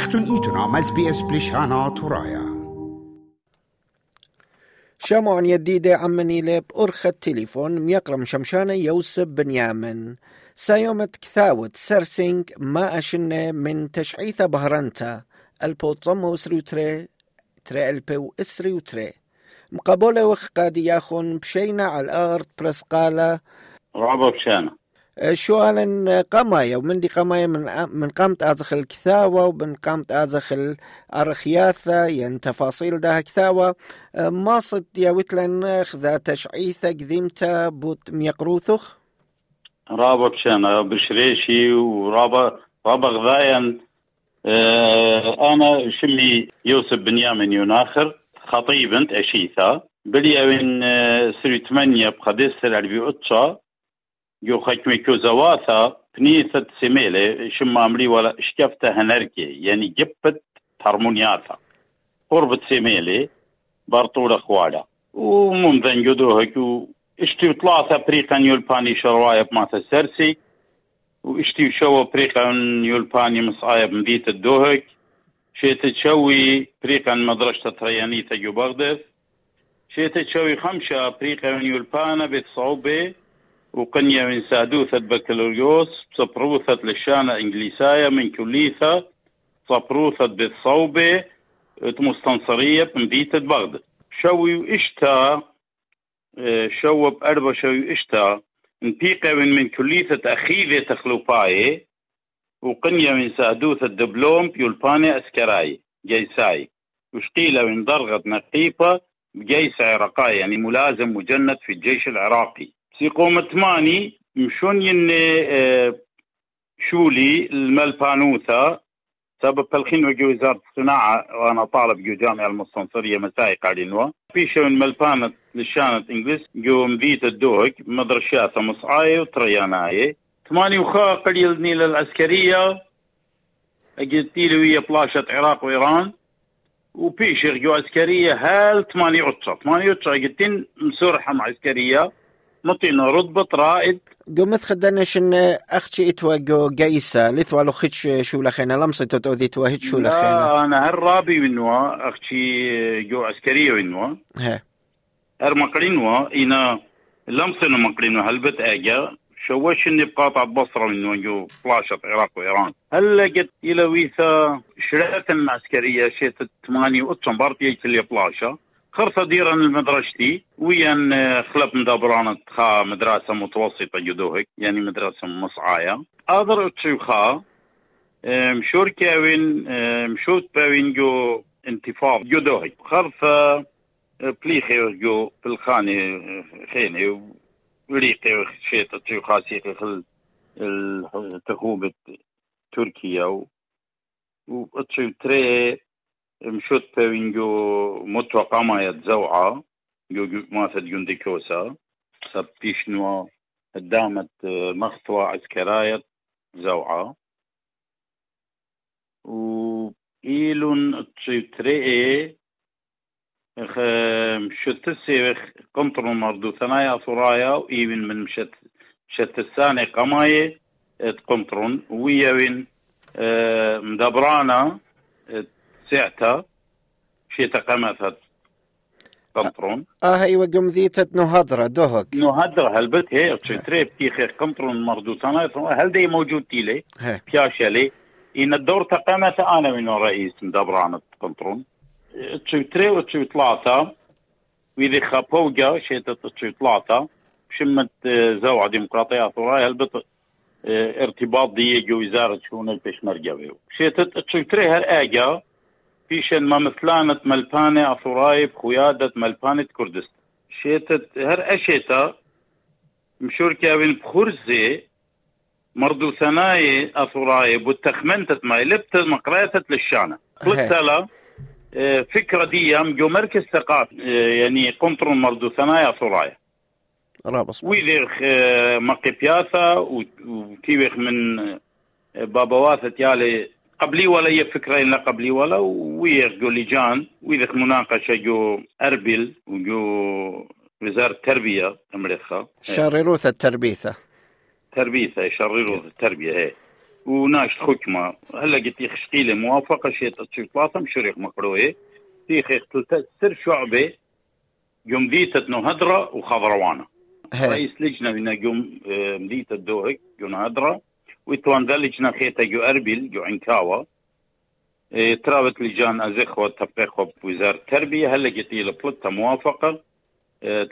اختون ايتونا مز بي اس بلشانا ترايا شمعن يديدة عمني لب أرخ التليفون ميقرم شمشانة يوسف بنيامن. سايومت كثاوت سرسينج ما أشنة من تشعيثة بهرنتا. البوطم وسروتري تري ألبو اسري وتري مقابلة وخ قاد ياخون بشينا على الأرض برسقالة. رعبة بشانة شوالن قماية ومن دي قماية من من قامت أزخ الكثاوة ومن قامت أزخ الأرخياثة ين تفاصيل ده كثاوة. ما صد يا وتلن خذا تشعيثة قديمتا بوت ميقروثخ رابا بشانة بشريشي ورابا رابا غذايا آه أنا شمي يوسف بنيامين يناخر خطيب أنت أشيثة بلي أوين آه سري ثمانية بقدس العربي أتشا جو خكمي كو زواثا بنيثة سميلة شما أمري ولا اشكفت هنركي يعني جبت هرمونياتا قربة سميلة بارطولة خوالا وممذن جدوهك اشتي ثلاثة بريقا يولباني شرواية بماتا سرسي واشتي شو بريقا يولباني مصايا بمبيت الدوهك شيت تشوي بريقا مدرسة تريانيتا جو بغداد شيت تشوي خمسة بريقا يولبانا بتصعوبة وقنية من سادوثة بكالوريوس صبروثة لشانة إنجليساية من كليثة صبروثة بالصوبة مستنصرية من بيت بغداد. شوي اشتا شو بأربع شوي اشتا نبيقة من من كليثة أخيذة تخلوباية وقنية من سادوثة دبلوم بيولباني أسكراي جيساي. وشقيلة من درغة نقيبة بجيش عراقاي يعني ملازم مجند في الجيش العراقي. سيقوم ثماني مشون ين شولي الملبانوثا سبب تلخين وجو وزارة الصناعة وأنا طالب جو جامعة المستنصرية مساي قاعدينوا في شو ملبانة لشانة إنجلس جو مبيت الدوك مدرشات مصعاية وترياناية ثماني وخا قليل نيل العسكرية ويا بلاشة عراق وإيران وبيشغ جو عسكرية هال ثمانية عطشة ثمانية عطشة قلتين مسورحة مع عسكرية نطينا رتبة رائد. قمت خدناش ان أختي اتوا جو جيسا لثوا لو خدش شو لخينا لمسة تودي توا هيك شو لخينا لا أنا هالرابي منوا أختي جو عسكرية منوا. ها. هر مقرينوا إنا لمسنا مقرينوا هلبت أجا؟ شوش اني بقاطع بصرة من جو فلاشة العراق وإيران. هل لقيت إلى ويثا شرات عسكرية شيت ثمانية وأتشن بارتي اللي بلاشة خرصة ديرا المدرستي ويان خلف مدابرانة خا مدرسة متوسطة جدوهك يعني مدرسة مصعايا أقدر أتشيخا مشور كاوين مشوت باوين جو انتفاض جدوهك. خرصة بليخي جو بالخاني خيني وريقي شيت أتشيخا سيقي خل التخوبة تركيا وأتشيخ تري مشوت بوينجو متوقع ما يتزوعة جو ماسد جندي كوسا. سب بيشنوا قدامت مخطوة عسكراية زوعة. و إيلون تريئي خ مشت السيخ قنطر مردو ثنايا ثرايا وإيمن من مشت مشت الثاني قماية قنطرون ويوين مدبرانا ساعتها شي تقامت قنطرون آه أيوه قم ذيتة نهضرة دهك نهضرة هلبت هي تشتري بتيخي قنطرون مردوسانا هل دي موجود تيلي ها بياشلي إن الدور تقامت أنا من رئيس مدبرانة قنطرون وتشي ثلاثة وإذا خابوجا شيت تشي ثلاثة شمت زوعة ديمقراطية ثراي هلبت ارتباط دي جو وزارة شؤون البشمركة شيت تشتري هر آجا فيشن ما مثلانة ملبانة أثراي بقيادة ملبانة كردستان شيتت هر أشيتا مشور كابين بخرزي مردو ثناي أثراي بتخمنتت ما لبت مقراتت للشانة قلت لا فكرة دي جو مركز ثقافي يعني قنطر مردو ثناي أثراي رابص ويذيخ مقبياثا وكيوخ من بابواثة يالي قبلي ولا هي فكرة إلا قبلي ولا ويغ جو لجان ويذك مناقشة جو أربل وجو وزارة التربية أمريكا. شرروث التربيثة. تربية يشرروا التربية هي. وناش حكمة هلا قلت يخشتي موافقة شيء تشي ثلاثة مشريق مقروي في خيخ سر شعبة يوم ديتت نهدرة وخضروانة. رئيس لجنة من يوم آه، مديت الدوهك يوم هدرة. ويتوان ذا لجنة خيتا جو أربيل جو عنكاوة آه، ترابط لجان أزخوة تبقى بوزارة التربية هلا قلت لبلطة موافقة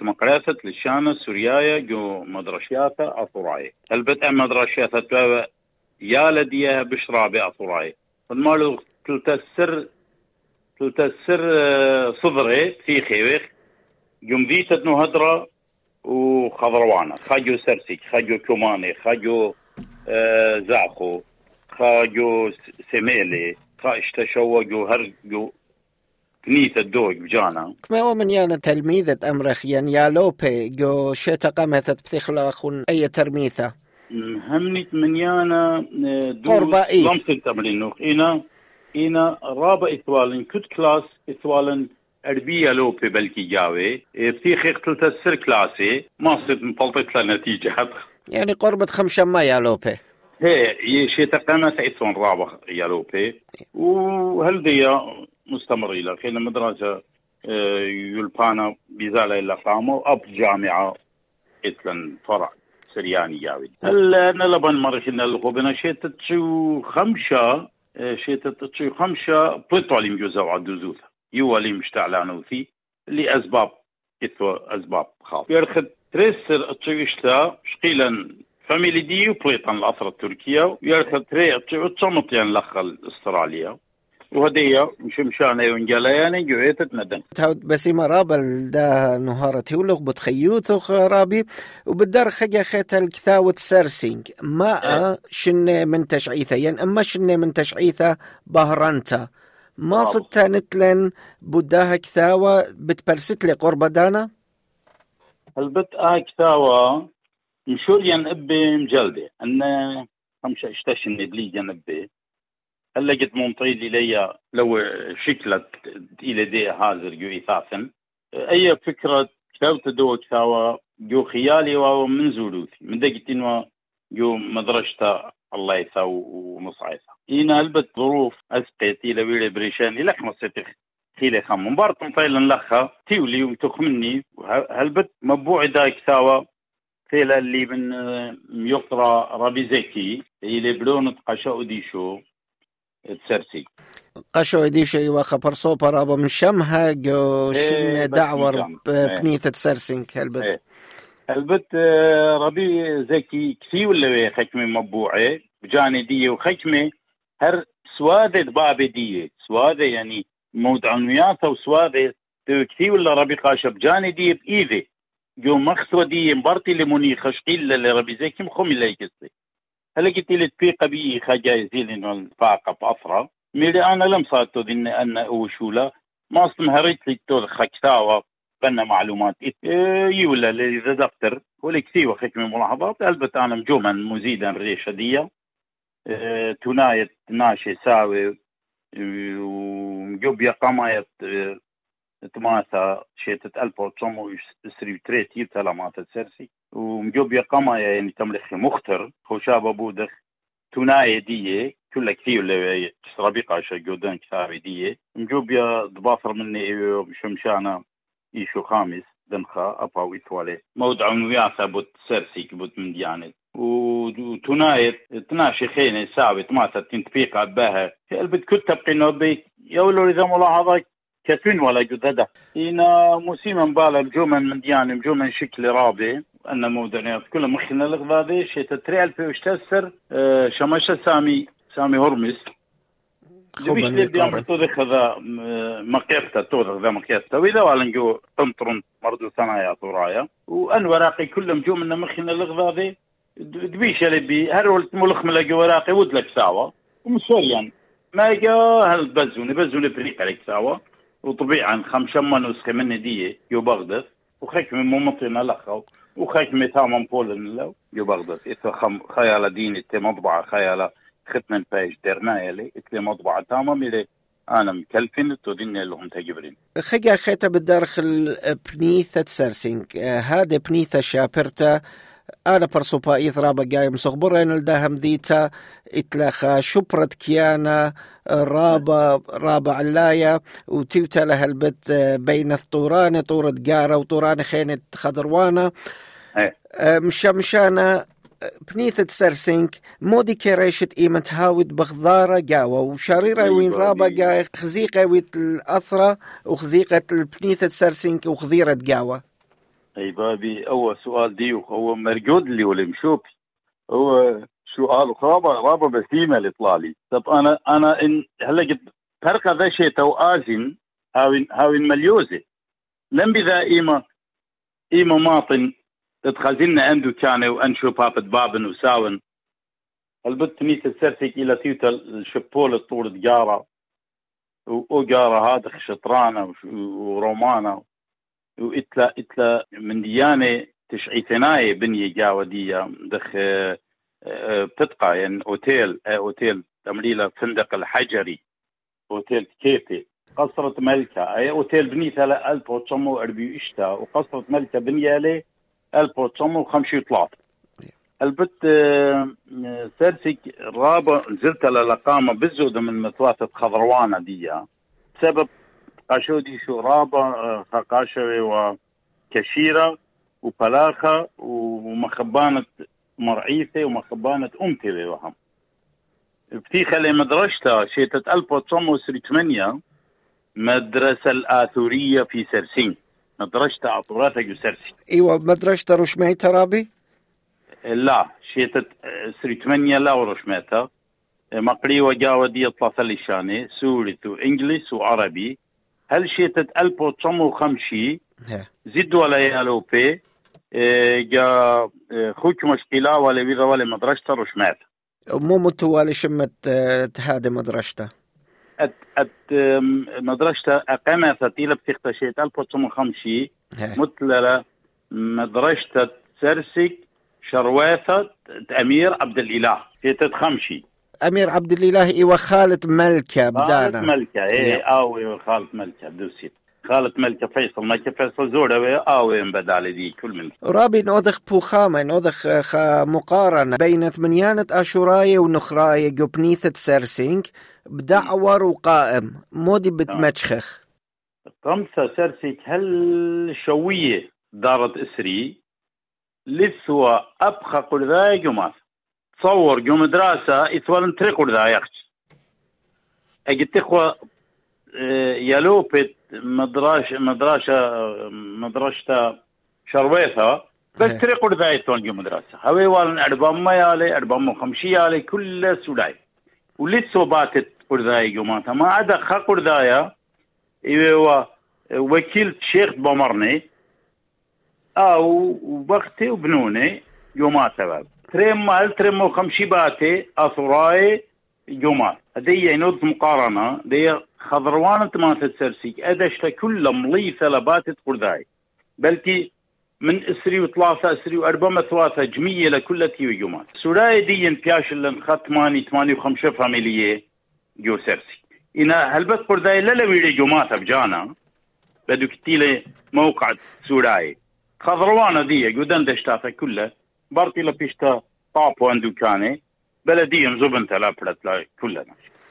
تمقراسة للشانة سوريايا جو مدرشياتا أطوراي البت مدرشياتا توا يا لديها بشرى بأطوراي فالمالو تلتسر تلتسر صدري في خيوخ جمديتة نو هدرة وخضروانة خاجو سرسك خاجو كوماني خاجو زعخو خاجو سميلي خا اشتشوا جو هر جو كنيت الدوق بجانا. كما هو من يانا تلميذة أمرخ ين يا لوبي جو شتا قامثت بثخلاخون أي ترميثة. همنيت من يانا قربا إيه لمس التمرين إنا إنا رابع إثوالن كت كلاس إثوالن أربية لوبي بلكي جاوي. بتيخ اختلت السر كلاسي ما صرت مطلطت لنتيجة. يعني قربة خمسة ما يا لوبي. هي يشي تقامة إثوان رابع يا لوبي. وهل دي مستمر إلى خينا مدرسة يلبانا بزالة إلا قاموا أب جامعة إتلن فرع سرياني جاوي هل نلبن مرخنا الخوبنا شيت تشو خمسة شيت تشو خمسة بطولي مجوزة وعدوزوثة يوالي مشتعلانو في لأسباب إثو أسباب خاصة يرخد تريسر تشو إشتا شقيلا فاميلي دي وبليطان الأثر التركية ويرخد تري تشو تشمطيان لخل أستراليا. وهدية مش مشانة ونجالا يعني جويتت ندن. تعود بسيمة رابل دا نهارتي ولغ بتخيوتو رابي وبدار خجا خيت الكثاوة سرسينج ما شن من تشعيثة؟ يعني أما شن من تشعيثة بهرانتا. ما صدت نتلن بداها كثاوة بتبرست لي قرب دانا؟ البت آه كثاوة مشوريا ابي مجلدة. أن خمسة اشتشن بلي جنبي هلا قد ممطيل إلي لو شكلت إلى دي هازر جو إثاثا أي فكرة كتابة دو كتاوة؟ جو خيالي ومن زولوثي. من دقت إنه جو مدرسة الله يسا ومصعيسا إينا هلبت ظروف أسقيت إلى ويلي بريشان إلى خيلي خم. مبارت مطيلا لخا. تيولي وتخمني هلبت مبوع دا كتاوة فيلا اللي من يقرا ربي زكي. اللي بلون قشاء ديشو. تسرسي. قشو يديش وخبر صوبر أبو من شمها. جو شن إيه، بس دعور نجام. بنيثة سرسينج هالبت إيه. البت ربي زكي. كثي ولا خكمة مبوعة؟ بجاني دية وخكمة. هر سوادة بابي دية. سوادة يعني موت عنوياتها وسوادة كثي ولا ربي قاشة بجاني دية بإيدي جو مخسوة دية مبارتي لمني خشقيل اللي ربي زكي مخومي لا يكسي هلا قلت لي تبيقة بي خجايزين إنه الفاقة بأفرا ميري أنا لم صارت إن أن أوشولا. ما أصلا هريت لي تول خكتاوة. بنا معلومات. إيه يولا اللي دفتر. ولي كثير وخكمة ملاحظات ألبت أنا مجوما مزيدا ريشة دي إيه تناية ناشي ساوي. ومجوب يقامية تماسا شيتة ألبو تشومو سري تريتي تلامات سرسي ومجوب يقامية يعني تملخ مختر خوشابة بودخ تناية دي كل كثير اللي ربيقة جودان كتابي دي مجوب يا ضباطر مني شمشانا إيشو خامس دنخا أبا ويتوالي موضع عنوياتا بوت سرسي بوت من ديانت وتنايت تناشي خيني ساوي تماتا تنتبيق عباها البت كنت تبقي نوبي يولو إذا ملاحظة كتوين ولا جددا إنا موسيما بالا مجوما من دياني مجوما شكل رابي أن مودنيات كل مخنا الغذاذي شي تتري ألفي وشتسر أه شمشة سامي سامي هرمس خوبا دبيش تبدي يقارن. أمر تودخ ذا مقيفتا تودخ ذا مقيفتا وإذا والنجو تنطرن مردو ثنايا طورايا وأن وراقي كلهم جو من مخنا الغذاذي دبيش اللي بي هر ولت ملخ ملاقي وراقي؟ ودلك ساوا ومسوريا ما يجا هل بزوني بزوني بريق عليك ساوا وطبيعا خمشما نسخة من دي يو بغداد. وخيك من ممطنا لخو وخيك متامم بولن لو يو بغداد. إذا خم خيال ديني تي مطبعة خيال ختم بايش درنا يلي إتلي مطبعة تامم يلي. أنا مكلفين تودين لهم تجبرين. خجا خيتا بالدرخل بنيثة سرسينج هذا بنيثة شابرتا. أنا برسوبايث رابا قايم صغبرين الداهم ذيتا إتلاخا شبرت كيانا رابا رابا علايا وتيوتا لها البت بين الطورانة طورة قارة وطورانة خينة خضروانة إيه. مشا مشانا بنيثة سرسنك مودي كريشة إيمت هاود بغضارة قاوة وشريرة أيوة وين رابا دي. قاي خزيقة ويت الأثرة وخزيقة البنيثة سرسنك وخضيرة قاوة اي بابي اول سؤال ديوخ هو مرقود اللي ولا هو سؤال رابع رابع بسيمة اللي طلع لي طب أنا أنا إن هلا قد فرقه ذا شيء تو ازن هاوين هاوين مليوزة. لم بذا إيما إيما ماطن تتخزلنا عنده كان وانشو بابت بابن وساون. البت نيت السرسك إلى تيوتا الشبول طول جاره وقاره هذا شطرانه ورومانة. وإتلا إتلا من ديانة تشعي ثناية بنية جاوة دي دخ آه، آه، بتتقى يعني أوتيل آه، أوتيل تمليلة فندق الحجري أوتيل كيتي قصرة ملكة. أي أوتيل بنيتها ل 1940 إشتا وقصرة ملكة بنية له 1953 البت آه، آه، سرسك رابع نزلت للقامة بالزودة من مثواثة خضروانة دي بسبب قاشودي شو رابع قاشوي وكشيرة وبلاخة ومخبانة مرعيثة ومخبانة أمتلة وهم بتيخة لمدرسة شيتة 1908 مدرسة الآثورية في سرسين مدرسة عطوراتها جو سرسين أيوه مدرسة رشمي ترابي لا شيتة 8 لا ورشمتها مقري وجاوة دي ثلاثة لشاني سوري وإنجليز وعربي هل شيتة 1950 ها. زد ولا يالو بي إيه، جا إيه، خوك مشكلة ولا بيضا ولا مدرسة رشمات مو متوالي شمت آه، تهادي مدرستة. أت أم، مدرسة أقامة ثقيلة بتخت شيت 1950 ها. مثل مدرسة سرسك شرواثة أمير عبد الإله. شيتة خمشي. أمير عبد الإله إيوه خالد ملكة خالة بدانا. ملكة إيه نعم. آوي خالة ملكة دوسيت خالة ملكة فيصل ملكة فيصل زورة آوي بدالي دي كل من. رابي نوذخ بوخامة نوذخ آه، مقارنة بين ثمانيانة أشوراي ونخراي قبنيثة سرسينك بدعور وقائم. مودي بتمشخخ خمسة سرسك هل شوية دارت إسري لسوا أبخى قل ذا جماس تصور جو مدرسة إثوال تري قل ذا يخش أجد تخوى يلوبت مدرش مدرسة مدرسة شرويثة بس إيه. تري قل ذا إثوال جو مدرسة. هوي والن أربعة ما يالي أربعة خمشي يالي كل سولاي ولسوا باتت قل ذا جماس ما عدا خا قل ذا إيوه وكيل شيخ بمرني. أو وقتي وبنوني يومات سبب تريم مال تريم وخمشي باتي اثراي يومات هدي نوت مقارنة. دي خضروان ما تتسرسيك. ادشت كل مليثة لباتت قرداي بلكي من إسري وثلاثة إسري وأربعة مثواثة جمية لكل تيو يومات سوراي دي بياش اللي ختماني تماني وخمسة فاميلية جو سرسي إنا هلبت قرداي؟ لا لويري جوماتا بجانا. بدو كتيلة موقع سوراي. خضروانة دي قدن دشتاتا كلها بارتي لبيشتا طابو اندو كاني بلدية زبنتا لا بلت لا كلها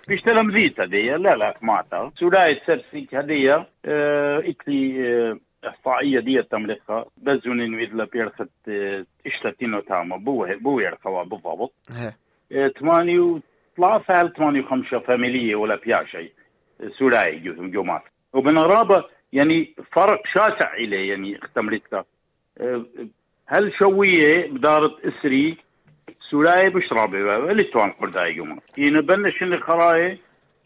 بيشتا لمذيتا دي لا لا ماتا سوراي سرسيك هدية آه إكلي آه إحصائية دي تملكها بزون نويد لبيرخت آه إشتاتينو تاما بوه بوه يرخوا بالضبط. ثمانية وثلاثة هل ثمانية وخمسة فاميلية ولا بيا شيء سولاي جو- جومات وبنرابة يعني فرق شاسع إليه يعني اختملت له أه، هل شوية بدارة إسري؟ سولاي بشرابي اللي توان قرداي يعني بلش اللي خراي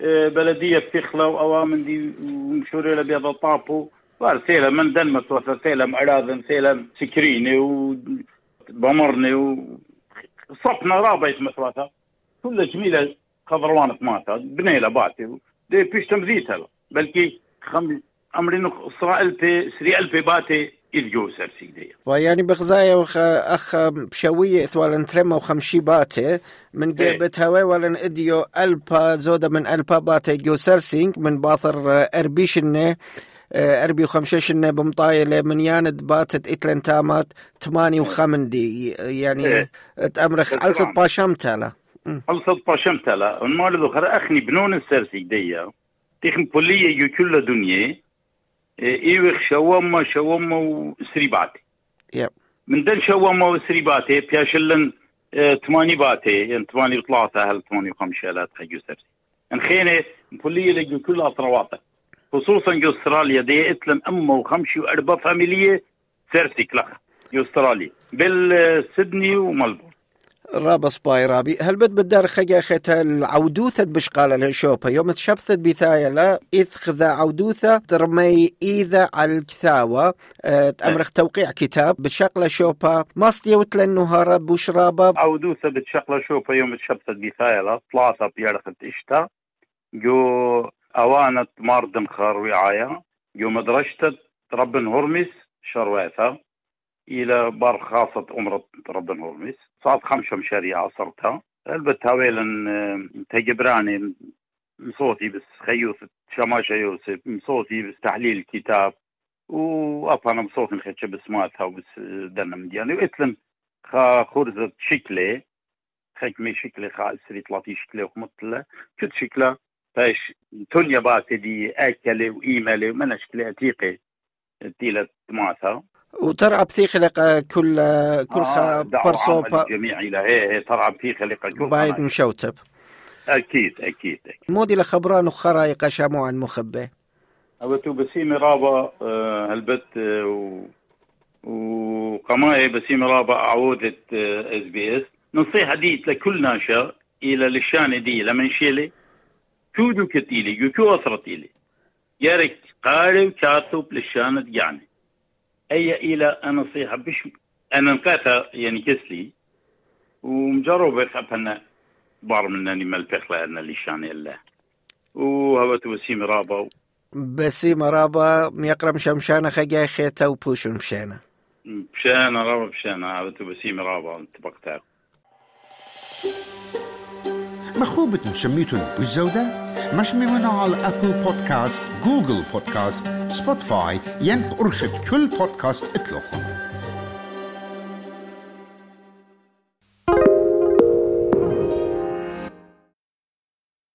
أه، بلدية بتخلى وأوامن دي ومشوري طابو وارسيلة من دنمت وسيلة أراذن سيلة سكريني وبمرني وصفنا رابع مثلاتها كل جميلة خضروان ماتا بنيلة باتي دي بيش تمذيتها بلكي خم أمرين إسرائيل بي سريال بي باتي إذ جو سرسي دي ويعني بغزايا وخ أخ بشوية إثوالن ترمى وخمشي باتي من إيه. قيبت هواي ولن إديو ألبا زودة من ألبا باتي جو سرسينك. من باثر آه، أربيشنة أربي وخمششنا بمطايلة من ياند باتت إتلن تامات تماني وخمندي يعني إيه. تأمرخ. ألف باشمتلا خلصت باشمتلا المال ذو خر أخني بنون السرسي ديا. تخم بولية يو دنيا إيوخ شوما شوما وسريباتي. يب. من دن شوما وسريباتي بياشلن آه، تماني باتي. يعني تماني وثلاثة هل تماني وخمسة لا تخيو سرسي انخيني بولية لجو كل أطرواته خصوصا جو أستراليا دي إتلن أمة وخمشي وأربع فاميلية سرسي كلخ جو أستراليا. بالسدني وملبورن. رابا سباي رابي هل بد بدار خجا ختا العودوثة بشقالة لشوبا يوم تشبثت بثايا لا إذ خذا عودوثة ترمي إذا على الكثاوة. أه تأمرخ توقيع كتاب بشقلة شوبا ماستي وتلن نهارة بوشرابا عودو ثبت شغله شوفه يوم تشبت بثايلة ثلاثة بيرخت إشتا. جو أوانت ماردن خار وعاية جو مدرشتت ربن هرمس شرواثة إلى بار خاصة أمرة ربن هرمس صاد خمسة مشاريع عصرتها البت هاويلن آه، تجبراني مصوتي بس خيوث شماشة يوسف مصوتي بس تحليل الكتاب. وأفهم مصوتي خيتش بسماتها وبس آه، دنا مدياني وإتلن خا خرزة شكلي خيك شكلي خا سري طلاتي شكلي وخمطلة كنت شكلة فاش تونيا باتي دي أكلي وإيمالي ومنا شكلي أتيقي تيلة ماثا وترعى بثيخ لقى كل كل خا برصوبا الجميع إلى هي هي ترعى في خليقة كل بايد. مشوتب. أكيد أكيد أكيد. مودي لخبران وخرايق شامو عن مخبه أبتو بسيمي رابا آه، هلبت آه، و وقماي بسيمي رابا عودة إس بي إس. نصيحة دي لكل ناشر إلى لشان دي لمن شيلي. كودو كتيلي يكو أسرتيلي يارك قاري وكاتب لشانة يعني أي إلى نصيحة بش أنا نقاتا يعني كسلي ومجرب خبنا بار منني ملبخ لأن لشان الله. وهبت بسيمي رابا. بسي مرابا يقرم شمشانة خجا خيتا وبوشن مشانة. بشانة رابا بشانة عبتو بسيمة رابا تبقتها مخوبة شميتون بالزودة مش ميمنا على أبل بودكاست جوجل بودكاست سبوتفاي ين أرخد كل بودكاست اطلقهم